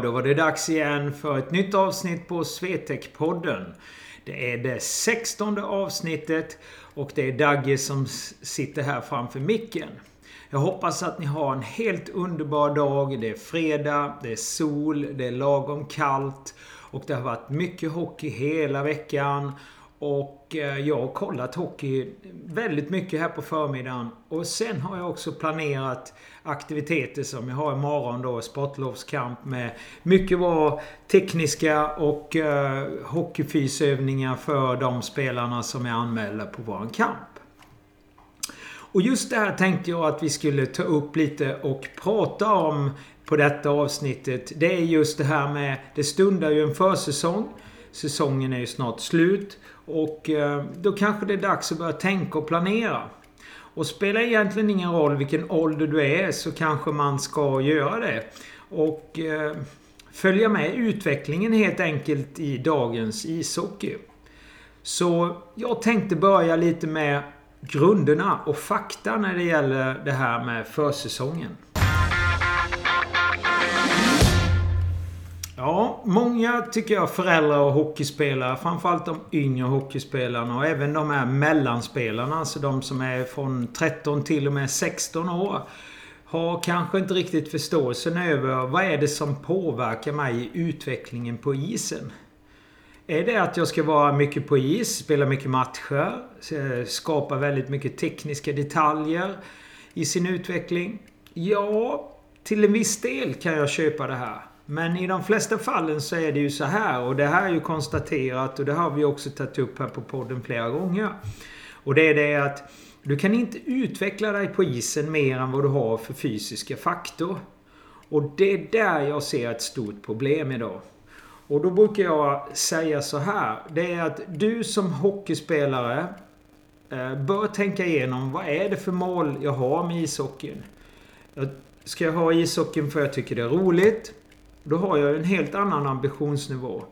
Då, då var det dags igen för ett nytt avsnitt på Swetec-podden. Det är det sextonde avsnittet och det är Dagge som sitter här framför micken. Jag hoppas att ni har en helt underbar dag. Det är fredag, det är sol, det är lagom kallt och det har varit mycket hockey hela veckan. Och eh, jag har kollat hockey väldigt mycket här på förmiddagen. Och sen har jag också planerat aktiviteter som jag har imorgon då. Sportlovskamp med mycket bra tekniska och uh, hockeyfysövningar för de spelarna som är anmälda på våran kamp. Och just det här tänkte jag att vi skulle ta upp lite och prata om på detta avsnittet. Det är just det här med, det stundar ju en försäsong. Säsongen är ju snart slut. Och eh, då kanske det är dags att börja tänka och planera. Och spelar egentligen ingen roll vilken ålder du är så kanske man ska göra det. Och eh, följa med utvecklingen helt enkelt i dagens ishockey. Så jag tänkte börja lite med grunderna och fakta när det gäller det här med försäsongen. Ja, många tycker jag föräldrar och hockeyspelare, framförallt de yngre hockeyspelarna och även de här mellanspelarna, alltså de som är från 13 till och med 16 år, har kanske inte riktigt förståelsen över vad är det som påverkar mig i utvecklingen på isen. Är det att jag ska vara mycket på is, spela mycket matcher, eh, skapa väldigt mycket tekniska detaljer i sin utveckling? Ja, till en viss del kan jag köpa det här. Men i de flesta fallen så är det ju så här och det här är ju konstaterat och det har vi också tagit upp här på podden flera gånger. Och det är det att du kan inte utveckla dig på isen mer än vad du har för fysiska faktor. Och det är där jag ser ett stort problem idag. Och då brukar jag säga så här. Det är att du som hockeyspelare eh, bör tänka igenom vad är det för mål jag har med ishockeyn. Ska jag ha ishockeyn för att jag tycker det är roligt? Då har jag en helt annan ambitionsnivå.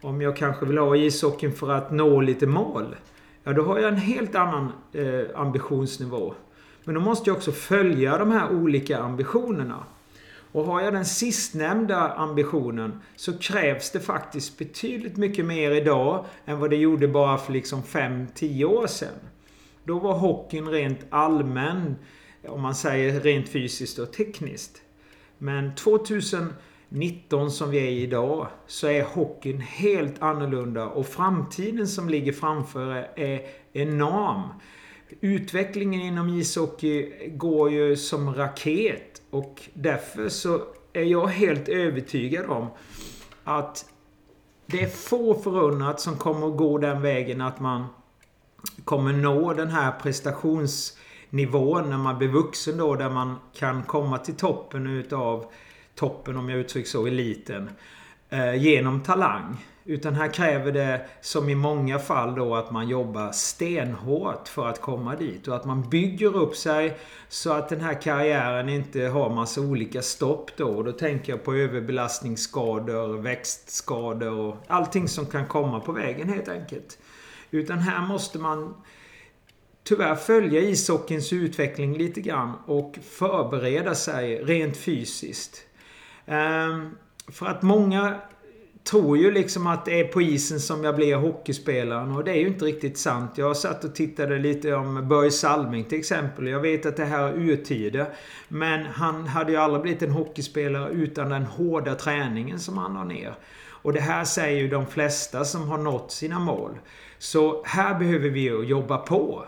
Om jag kanske vill ha ishockeyn för att nå lite mål. Ja, då har jag en helt annan eh, ambitionsnivå. Men då måste jag också följa de här olika ambitionerna. Och har jag den sistnämnda ambitionen så krävs det faktiskt betydligt mycket mer idag än vad det gjorde bara för liksom 5-10 år sedan. Då var hockeyn rent allmän, om man säger rent fysiskt och tekniskt. Men 2000 19 som vi är i idag så är hockeyn helt annorlunda och framtiden som ligger framför är enorm. Utvecklingen inom ishockey går ju som raket och därför så är jag helt övertygad om att det är få förunnat som kommer att gå den vägen att man kommer nå den här prestationsnivån när man blir vuxen då där man kan komma till toppen utav toppen, om jag uttrycker så, eliten. Eh, genom talang. Utan här kräver det, som i många fall då, att man jobbar stenhårt för att komma dit. Och att man bygger upp sig så att den här karriären inte har massa olika stopp då. Och då tänker jag på överbelastningsskador, växtskador och allting som kan komma på vägen helt enkelt. Utan här måste man tyvärr följa ishockeyns utveckling lite grann och förbereda sig rent fysiskt. Ehm, för att många tror ju liksom att det är på isen som jag blir hockeyspelaren och det är ju inte riktigt sant. Jag satt och tittade lite om Börje Salming till exempel. Jag vet att det här är urtider. Men han hade ju aldrig blivit en hockeyspelare utan den hårda träningen som han har ner. Och det här säger ju de flesta som har nått sina mål. Så här behöver vi ju jobba på.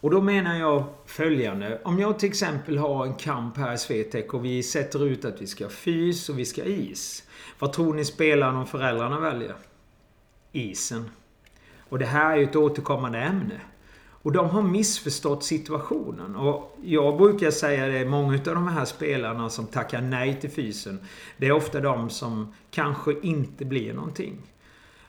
Och då menar jag följande. Om jag till exempel har en kamp här i Swetec och vi sätter ut att vi ska ha fys och vi ska ha is. Vad tror ni spelarna och föräldrarna väljer? Isen. Och det här är ju ett återkommande ämne. Och de har missförstått situationen. Och jag brukar säga det, många av de här spelarna som tackar nej till fysen. Det är ofta de som kanske inte blir någonting.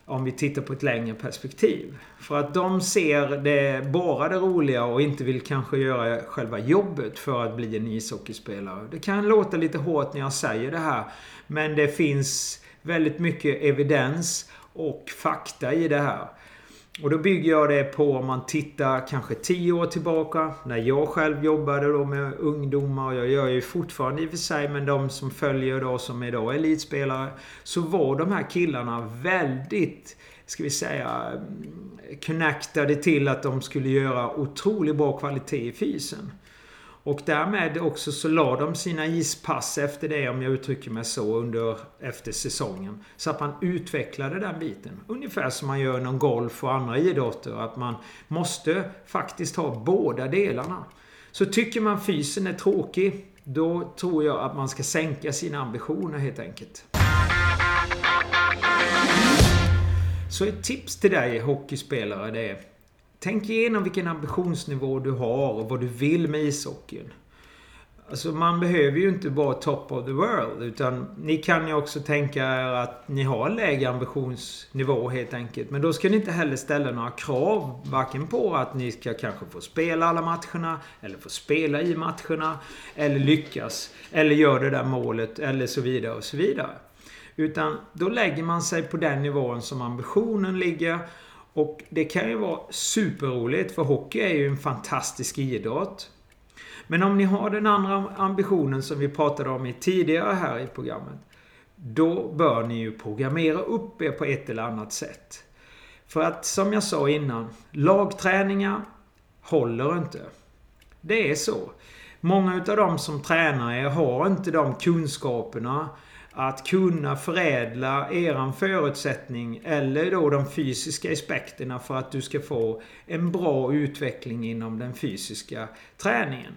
Om vi tittar på ett längre perspektiv. För att de ser det, bara det roliga och inte vill kanske göra själva jobbet för att bli en ishockeyspelare. Det kan låta lite hårt när jag säger det här. Men det finns väldigt mycket evidens och fakta i det här. Och då bygger jag det på om man tittar kanske 10 år tillbaka. När jag själv jobbade då med ungdomar. Och jag gör ju fortfarande i och för sig. Men de som följer då som idag är elitspelare. Så var de här killarna väldigt, ska vi säga, mm, connectade till att de skulle göra otroligt bra kvalitet i fysen. Och därmed också så la de sina ispass efter det, om jag uttrycker mig så, under, efter säsongen. Så att man utvecklade den biten. Ungefär som man gör inom golf och andra idrotter. Att man måste faktiskt ha båda delarna. Så tycker man fysen är tråkig, då tror jag att man ska sänka sina ambitioner helt enkelt. Så ett tips till dig hockeyspelare det är Tänk igenom vilken ambitionsnivå du har och vad du vill med ishockeyn. Alltså man behöver ju inte vara top of the world. Utan ni kan ju också tänka er att ni har en lägre ambitionsnivå helt enkelt. Men då ska ni inte heller ställa några krav. Varken på att ni ska kanske få spela alla matcherna. Eller få spela i matcherna. Eller lyckas. Eller göra det där målet. Eller så vidare och så vidare. Utan då lägger man sig på den nivån som ambitionen ligger. Och det kan ju vara superroligt för hockey är ju en fantastisk idrott. Men om ni har den andra ambitionen som vi pratade om tidigare här i programmet. Då bör ni ju programmera upp er på ett eller annat sätt. För att som jag sa innan, lagträningar håller inte. Det är så. Många utav de som tränar er har inte de kunskaperna att kunna förädla eran förutsättning eller då de fysiska aspekterna för att du ska få en bra utveckling inom den fysiska träningen.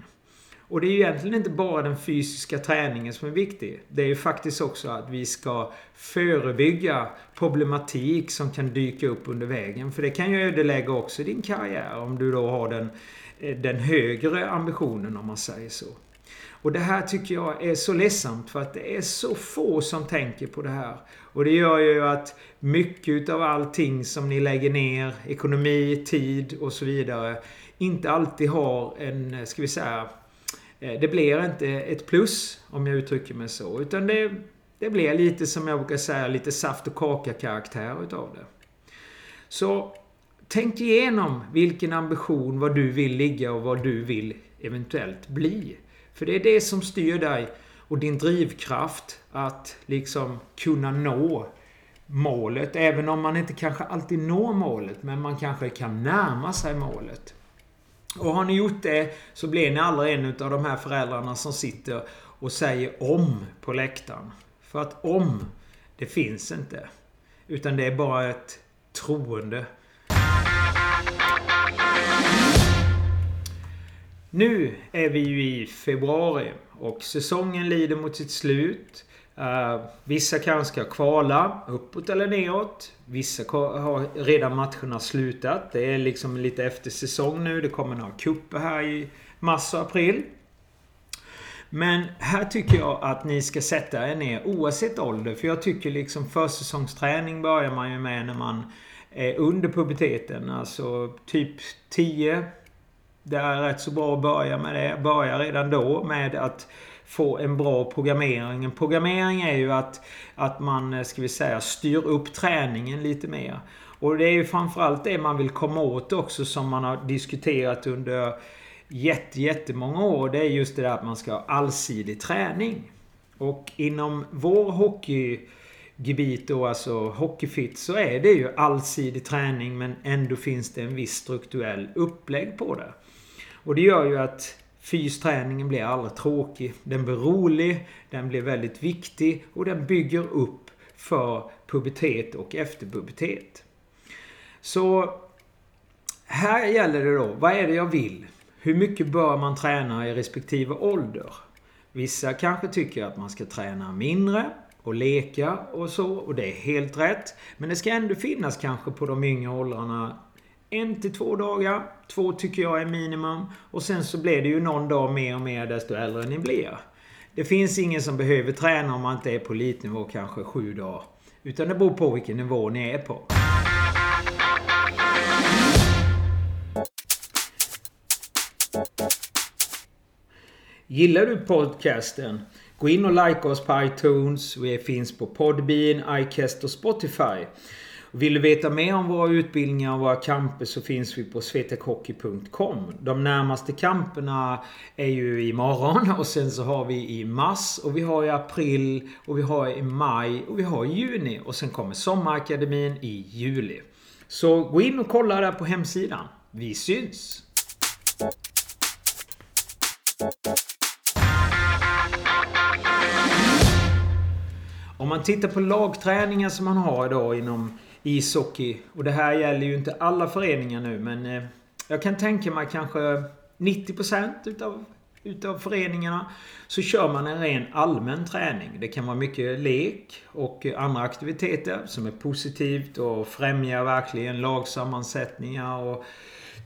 Och det är ju egentligen inte bara den fysiska träningen som är viktig. Det är ju faktiskt också att vi ska förebygga problematik som kan dyka upp under vägen. För det kan ju ödelägga också din karriär om du då har den, eh, den högre ambitionen om man säger så. Och det här tycker jag är så ledsamt för att det är så få som tänker på det här. Och det gör ju att mycket av allting som ni lägger ner, ekonomi, tid och så vidare, inte alltid har en, ska vi säga, eh, det blir inte ett plus om jag uttrycker mig så. Utan det, det blir lite som jag brukar säga, lite saft och kaka karaktär utav det. Så tänk igenom vilken ambition, vad du vill ligga och vad du vill eventuellt bli. För det är det som styr dig och din drivkraft att liksom kunna nå målet. Även om man inte kanske alltid når målet, men man kanske kan närma sig målet. Och har ni gjort det så blir ni aldrig en av de här föräldrarna som sitter och säger om på läktaren. För att om, det finns inte. Utan det är bara ett troende. Nu är vi ju i februari och säsongen lider mot sitt slut. Uh, vissa kanske ska kvala uppåt eller neråt. Vissa har redan matcherna slutat. Det är liksom lite efter säsong nu. Det kommer några kupper här i mars och april. Men här tycker jag att ni ska sätta er ner oavsett ålder. För jag tycker liksom försäsongsträning börjar man ju med när man är under puberteten. Alltså typ 10 det är rätt så bra att börja med det. Börja redan då med att få en bra programmering. En programmering är ju att, att man, eh, ska vi säga, styr upp träningen lite mer. Och det är ju framförallt det man vill komma åt också som man har diskuterat under jätte, jättemånga år. Det är just det där att man ska ha allsidig träning. Och inom vår hockeygebit då, alltså Hockeyfit, så är det ju allsidig träning men ändå finns det en viss strukturell upplägg på det. Och det gör ju att fysträningen blir aldrig tråkig. Den blir rolig, den blir väldigt viktig och den bygger upp för pubertet och efterpubertet. Så här gäller det då, vad är det jag vill? Hur mycket bör man träna i respektive ålder? Vissa kanske tycker att man ska träna mindre och leka och så och det är helt rätt. Men det ska ändå finnas kanske på de yngre åldrarna en till två dagar. Två tycker jag är minimum. Och sen så blir det ju någon dag mer och mer desto äldre ni blir. Det finns ingen som behöver träna om man inte är på elitnivå kanske sju dagar. Utan det beror på vilken nivå ni är på. Gillar du podcasten? Gå in och like oss på iTunes. Vi finns på Podbean, iCast och Spotify. Vill du veta mer om våra utbildningar och våra kamper så finns vi på svetekhockey.com. De närmaste kamperna är ju imorgon och sen så har vi i mars och vi har i april och vi har i maj och vi har i juni och sen kommer Sommarakademin i juli. Så gå in och kolla där på hemsidan. Vi syns! Om man tittar på lagträningar som man har idag inom ishockey. Och det här gäller ju inte alla föreningar nu men eh, jag kan tänka mig kanske 90% utav, utav föreningarna så kör man en ren allmän träning. Det kan vara mycket lek och andra aktiviteter som är positivt och främjar verkligen lagsammansättningar och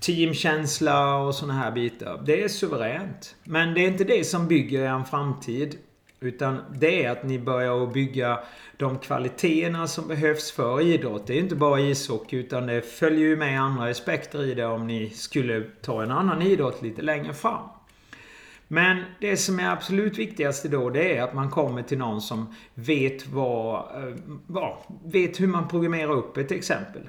teamkänsla och såna här bitar. Det är suveränt. Men det är inte det som bygger en framtid. Utan det är att ni börjar bygga de kvaliteterna som behövs för idrott. Det är inte bara ishockey utan det följer ju med andra aspekter i det om ni skulle ta en annan idrott lite längre fram. Men det som är absolut viktigast då det är att man kommer till någon som vet vad, eh, vad vet hur man programmerar upp ett exempel.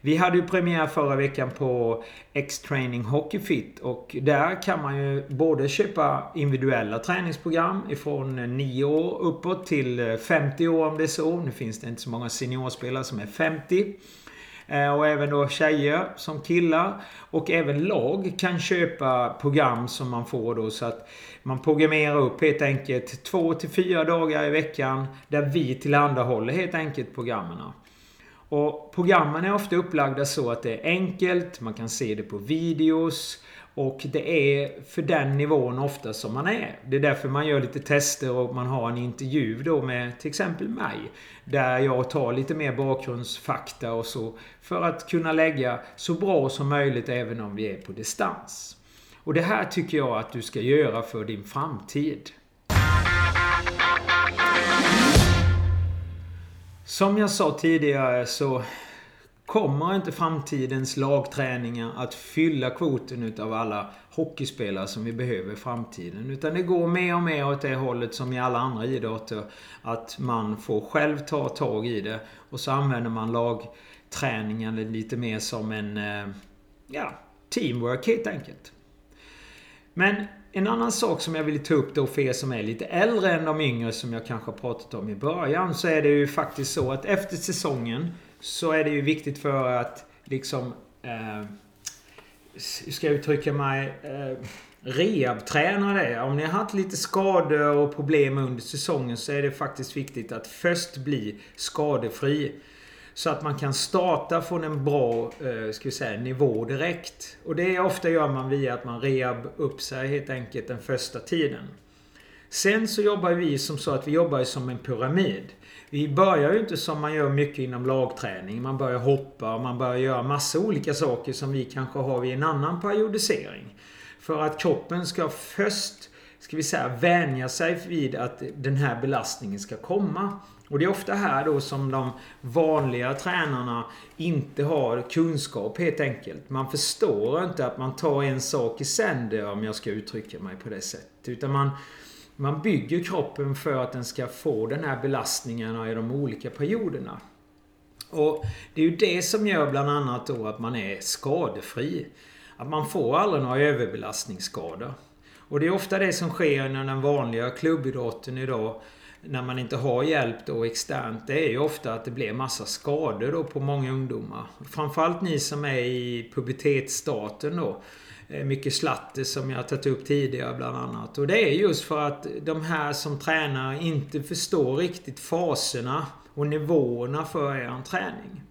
Vi hade ju premiär förra veckan på X-Training Hockey Fit och där kan man ju både köpa individuella träningsprogram ifrån 9 år uppåt till eh, 50 år om det är så. Nu finns det inte så många seniorspelare som är 50. Eh, och även då tjejer som killar. Och även lag kan köpa program som man får då så att man programmerar upp helt enkelt 2 till 4 dagar i veckan där vi tillhandahåller helt enkelt programmen. Och programmen är ofta upplagda så att det är enkelt, man kan se det på videos och det är för den nivån ofta som man är. Det är därför man gör lite tester och man har en intervju då med till exempel mig. Där jag tar lite mer bakgrundsfakta och så. För att kunna lägga så bra som möjligt även om vi är på distans. Och det här tycker jag att du ska göra för din framtid. Som jag sa tidigare så kommer inte framtidens lagträningar att fylla kvoten utav alla hockeyspelare som vi behöver i framtiden. Utan det går mer och mer åt det hållet som i alla andra idrotter. Att man får själv ta tag i det och så använder man lagträningen lite mer som en eh, ja, teamwork helt enkelt. Men en annan sak som jag vill ta upp då för er som är lite äldre än de yngre som jag kanske har pratat om i början. Så är det ju faktiskt så att efter säsongen så är det ju viktigt för att liksom... Eh, hur ska jag uttrycka mig? Eh, rehabträna det. Om ni har haft lite skador och problem under säsongen så är det faktiskt viktigt att först bli skadefri. Så att man kan starta från en bra eh, ska vi säga, nivå direkt. Och det ofta gör man via att man rehab upp sig helt enkelt den första tiden. Sen så jobbar vi som så att vi jobbar som en pyramid. Vi börjar ju inte som man gör mycket inom lagträning. Man börjar hoppa och man börjar göra massa olika saker som vi kanske har vid en annan periodisering. För att kroppen ska först, ska vi säga, vänja sig vid att den här belastningen ska komma. Och det är ofta här då som de vanliga tränarna inte har kunskap helt enkelt. Man förstår inte att man tar en sak i sänder om jag ska uttrycka mig på det sättet. Utan man, man bygger kroppen för att den ska få den här belastningen i de olika perioderna. Och Det är ju det som gör bland annat då att man är skadefri. Att man får aldrig några överbelastningsskador. Och det är ofta det som sker inom den vanliga klubbidrotten idag när man inte har hjälp då externt, det är ju ofta att det blir massa skador då på många ungdomar. Framförallt ni som är i pubertetsstaten då. Eh, mycket slatte som jag tagit upp tidigare bland annat. Och det är just för att de här som tränar inte förstår riktigt faserna och nivåerna för er träning.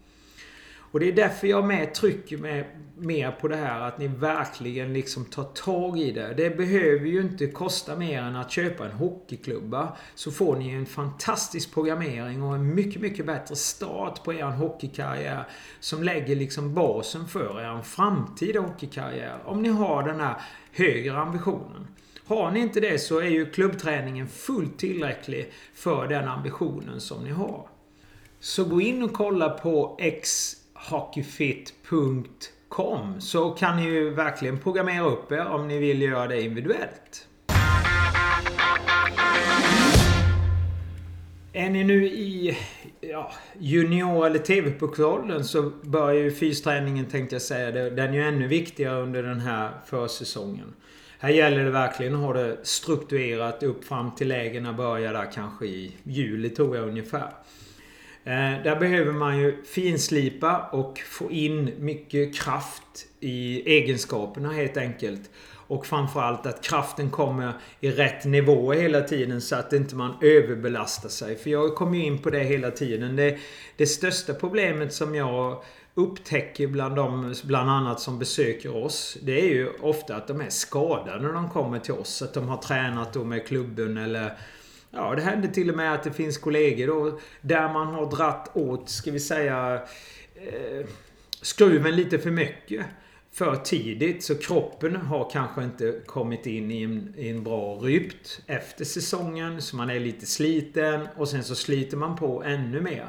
Och det är därför jag med trycker med mer på det här att ni verkligen liksom tar tag i det. Det behöver ju inte kosta mer än att köpa en hockeyklubba. Så får ni en fantastisk programmering och en mycket, mycket bättre start på er hockeykarriär. Som lägger liksom basen för er framtida hockeykarriär. Om ni har den här högre ambitionen. Har ni inte det så är ju klubbträningen fullt tillräcklig för den ambitionen som ni har. Så gå in och kolla på X hockeyfit.com så kan ni ju verkligen programmera upp er om ni vill göra det individuellt. Är ni nu i ja, junior eller TV-puckåldern så börjar ju fysträningen tänkte jag säga. Den är ju ännu viktigare under den här försäsongen. Här gäller det verkligen att ha det strukturerat upp fram till lägena börjar där kanske i juli tror jag ungefär. Eh, där behöver man ju finslipa och få in mycket kraft i egenskaperna helt enkelt. Och framförallt att kraften kommer i rätt nivå hela tiden så att inte man överbelastar sig. För jag kommer ju in på det hela tiden. Det, det största problemet som jag upptäcker bland de, bland annat som besöker oss. Det är ju ofta att de är skadade när de kommer till oss. Att de har tränat då med klubben eller Ja, det händer till och med att det finns kollegor då där man har dratt åt, ska vi säga, eh, skruven lite för mycket. För tidigt. Så kroppen har kanske inte kommit in i en, i en bra rytm efter säsongen. Så man är lite sliten och sen så sliter man på ännu mer.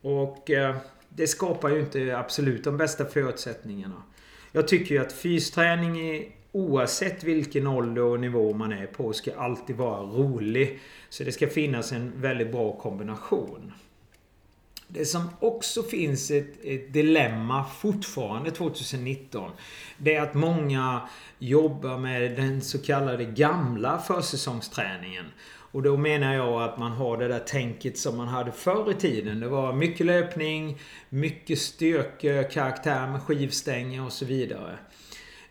Och eh, det skapar ju inte absolut de bästa förutsättningarna. Jag tycker ju att fysträning i oavsett vilken ålder och nivå man är på ska alltid vara rolig. Så det ska finnas en väldigt bra kombination. Det som också finns ett, ett, dilemma fortfarande 2019. Det är att många jobbar med den så kallade gamla försäsongsträningen. Och då menar jag att man har det där tänket som man hade förr i tiden. Det var mycket löpning, mycket styrka, karaktär med skivstänger och så vidare.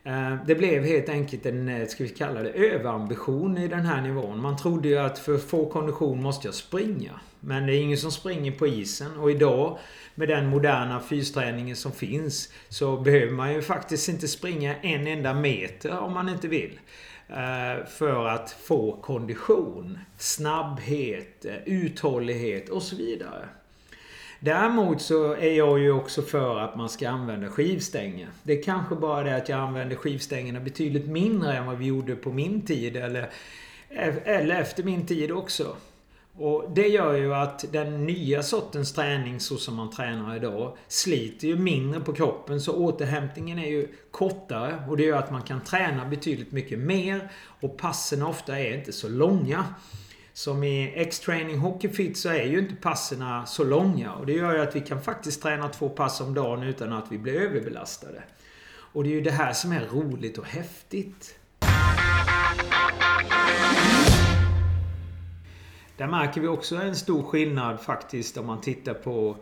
Eh, det blev helt enkelt en, eh, ska vi kalla det, överambition i den här nivån. Man trodde ju att för att få kondition måste jag springa. Men det är ingen som springer på isen. Och idag, med den moderna fysträningen som finns, så behöver man ju faktiskt inte springa en enda meter om man inte vill. Eh, för att få kondition, snabbhet, uthållighet och så vidare. Däremot så är jag ju också för att man ska använda skivstänger. Det är kanske bara det att jag använder skivstängerna betydligt mindre än vad vi gjorde på min tid. Eller, eller efter min tid också. Och det gör ju att den nya sortens träning så som man tränar idag sliter ju mindre på kroppen så återhämtningen är ju kortare och det gör att man kan träna betydligt mycket mer och passen ofta är inte så långa. Som i X-Training Hockey Fit så är ju inte passerna så långa. Och det gör ju att vi kan faktiskt träna två pass om dagen utan att vi blir överbelastade. Och det är ju det här som är roligt och häftigt. Där märker vi också en stor skillnad faktiskt om man tittar på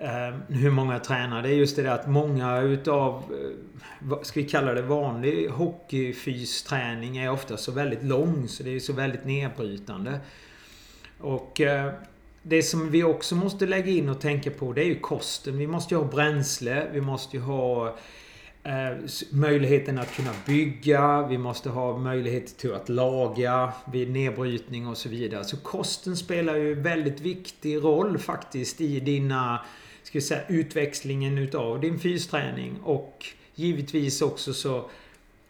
Ehm, hur många tränar. Det är just det där att många utav, eh, ska vi kalla det vanlig hockeyfysträning är ofta så väldigt lång så det är så väldigt nedbrytande. Och eh, det som vi också måste lägga in och tänka på det är ju kosten. Vi måste ju ha bränsle. Vi måste ju ha eh, möjligheten att kunna bygga. Vi måste ha möjlighet till att laga vid nedbrytning och så vidare. Så kosten spelar ju väldigt viktig roll faktiskt i dina ska säga, utväxlingen utav din fysträning. Och givetvis också så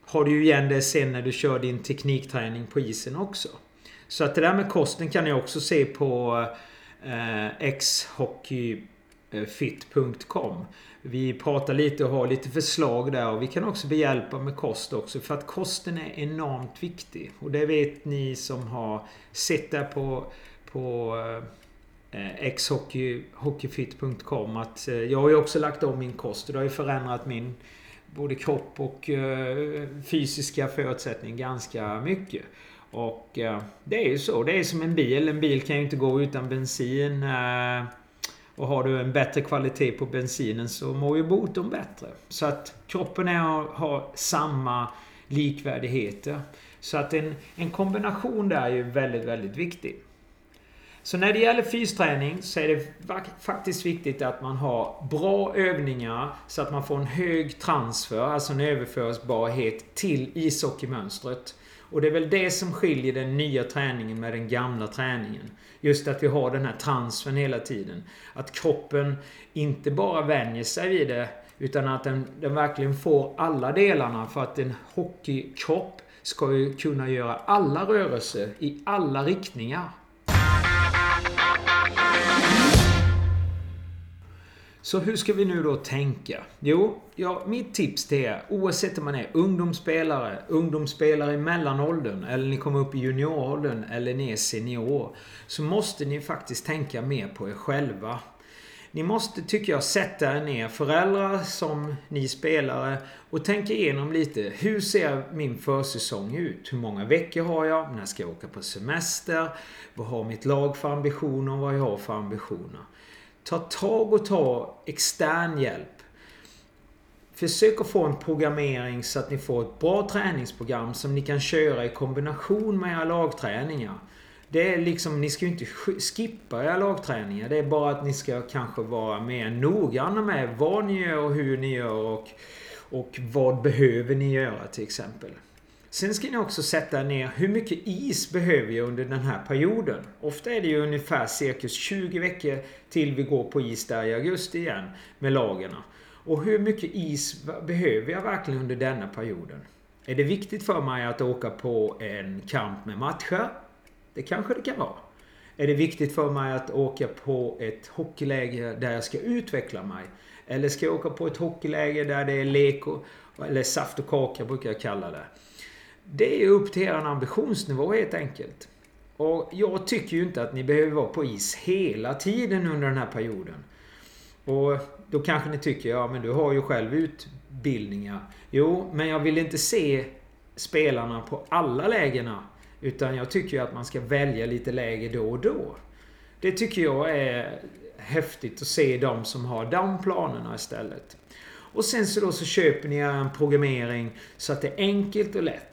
har du ju igen det sen när du kör din teknikträning på isen också. Så att det där med kosten kan jag också se på eh, xhockeyfit.com. Vi pratar lite och har lite förslag där och vi kan också behjälpa med kost också för att kosten är enormt viktig. Och det vet ni som har sett där på, på eh, Eh, exhockeyfit.com att eh, jag har ju också lagt om min kost. Det har ju förändrat min både kropp och eh, fysiska förutsättning ganska mycket. Och det är ju så. Det är som en bil. En bil kan ju inte gå utan bensin. Och har du en bättre kvalitet på bensinen så mår ju motorn bättre. Så att kroppen är, har samma likvärdigheter. Så att en, en kombination där är ju väldigt, väldigt viktig. Så när det gäller fysträning så är det faktiskt viktigt att man har bra övningar så att man får en hög transfer, alltså en överförsbarhet till ishockeymönstret. Och det är väl det som skiljer den nya träningen med den gamla träningen. Just att vi har den här transfern hela tiden. Att kroppen inte bara vänjer sig vid det utan att den, den verkligen får alla delarna för att en hockeykropp ska ju kunna göra alla rörelser i alla riktningar. Så hur ska vi nu då tänka? Jo, ja, mitt tips till er, oavsett om man är ungdomsspelare, ungdomsspelare i mellanåldern, eller ni kommer upp i junioråldern, eller ni är senior, så måste ni faktiskt tänka mer på er själva. Ni måste, tycker jag, sätta er ner, föräldrar som ni spelare, och tänka igenom lite. Hur ser min försäsong ut? Hur många veckor har jag? När ska jag åka på semester? Vad har mitt lag för ambitioner? Vad jag har för ambitioner? Ta tag och ta extern hjälp. Försök att få en programmering så att ni får ett bra träningsprogram som ni kan köra i kombination med era lagträningar. Det är liksom, ni ska ju inte skippa era lagträningar. Det är bara att ni ska kanske vara mer noggranna med vad ni gör och hur ni gör och, och vad behöver ni göra till exempel. Sen ska ni också sätta ner hur mycket is behöver jag under den här perioden. Ofta är det ju ungefär cirkus 20 veckor till vi går på is där i augusti igen med lagarna. Och hur mycket is behöver jag verkligen under denna perioden? Är det viktigt för mig att åka på en kamp med matcher? Det kanske det kan vara. Är det viktigt för mig att åka på ett hockeyläger där jag ska utveckla mig? Eller ska jag åka på ett hockeyläger där det är lek och, eller saft och kaka brukar jag kalla det. Det är upp till er ambitionsnivå helt enkelt. Och jag tycker ju inte att ni behöver vara på is hela tiden under den här perioden. Och då kanske ni tycker, ja men du har ju själv utbildningar. Jo, men jag vill inte se spelarna på alla lägena. Utan jag tycker ju att man ska välja lite läge då och då. Det tycker jag är häftigt att se de som har de planerna istället. Och sen så då så köper ni en programmering så att det är enkelt och lätt.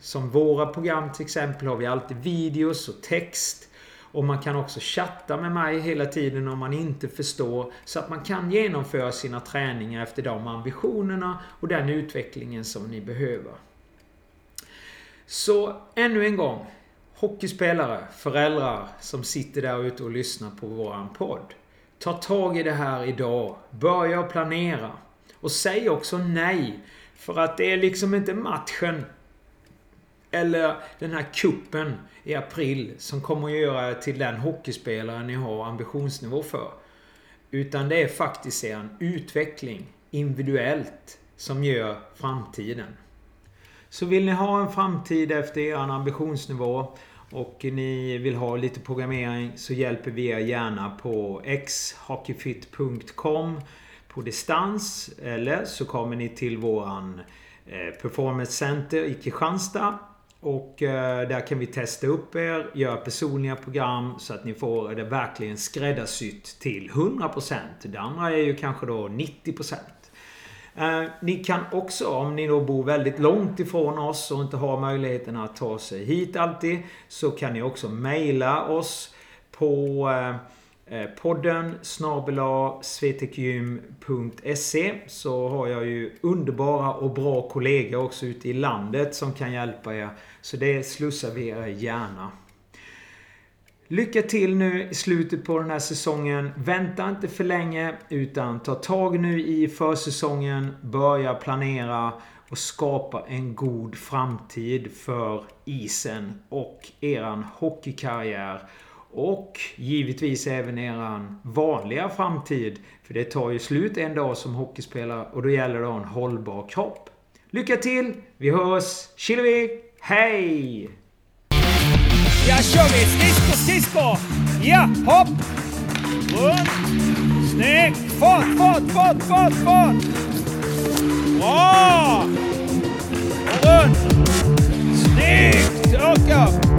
Som våra program till exempel har vi alltid videos och text. Och man kan också chatta med mig hela tiden om man inte förstår. Så att man kan genomföra sina träningar efter de ambitionerna och den utvecklingen som ni behöver. Så ännu en gång. Hockeyspelare, föräldrar som sitter där ute och lyssnar på våran podd. Ta tag i det här idag. Börja planera. Och säg också nej. För att det är liksom inte matchen eller den här kuppen i april som kommer att göra till den hockeyspelare ni har ambitionsnivå för. Utan det är faktiskt er utveckling individuellt som gör framtiden. Så vill ni ha en framtid efter er ambitionsnivå och ni vill ha lite programmering så hjälper vi er gärna på xhockeyfit.com på distans eller så kommer ni till våran eh, Performance Center i Kristianstad och eh, där kan vi testa upp er, göra personliga program så att ni får det verkligen skräddarsytt till 100%. Det andra är ju kanske då 90%. Eh, ni kan också, om ni då bor väldigt långt ifrån oss och inte har möjligheten att ta sig hit alltid, så kan ni också mejla oss på eh, Eh, podden snabela svetekgym.se så har jag ju underbara och bra kollegor också ute i landet som kan hjälpa er. Så det slussar vi er gärna. Lycka till nu i slutet på den här säsongen. Vänta inte för länge utan ta tag nu i försäsongen. Börja planera och skapa en god framtid för isen och eran hockeykarriär. Och givetvis även eran vanliga framtid. För det tar ju slut en dag som hockeyspelare och då gäller det att ha en hållbar kropp. Lycka till! Vi hörs! Kilovi! Hej! Jag kör vi! Skridsko, skridsko! Ja, hopp! Runt! Snyggt! Fart, fart, fart, fart, fart! Bra! Och runt! Snyggt! Åka!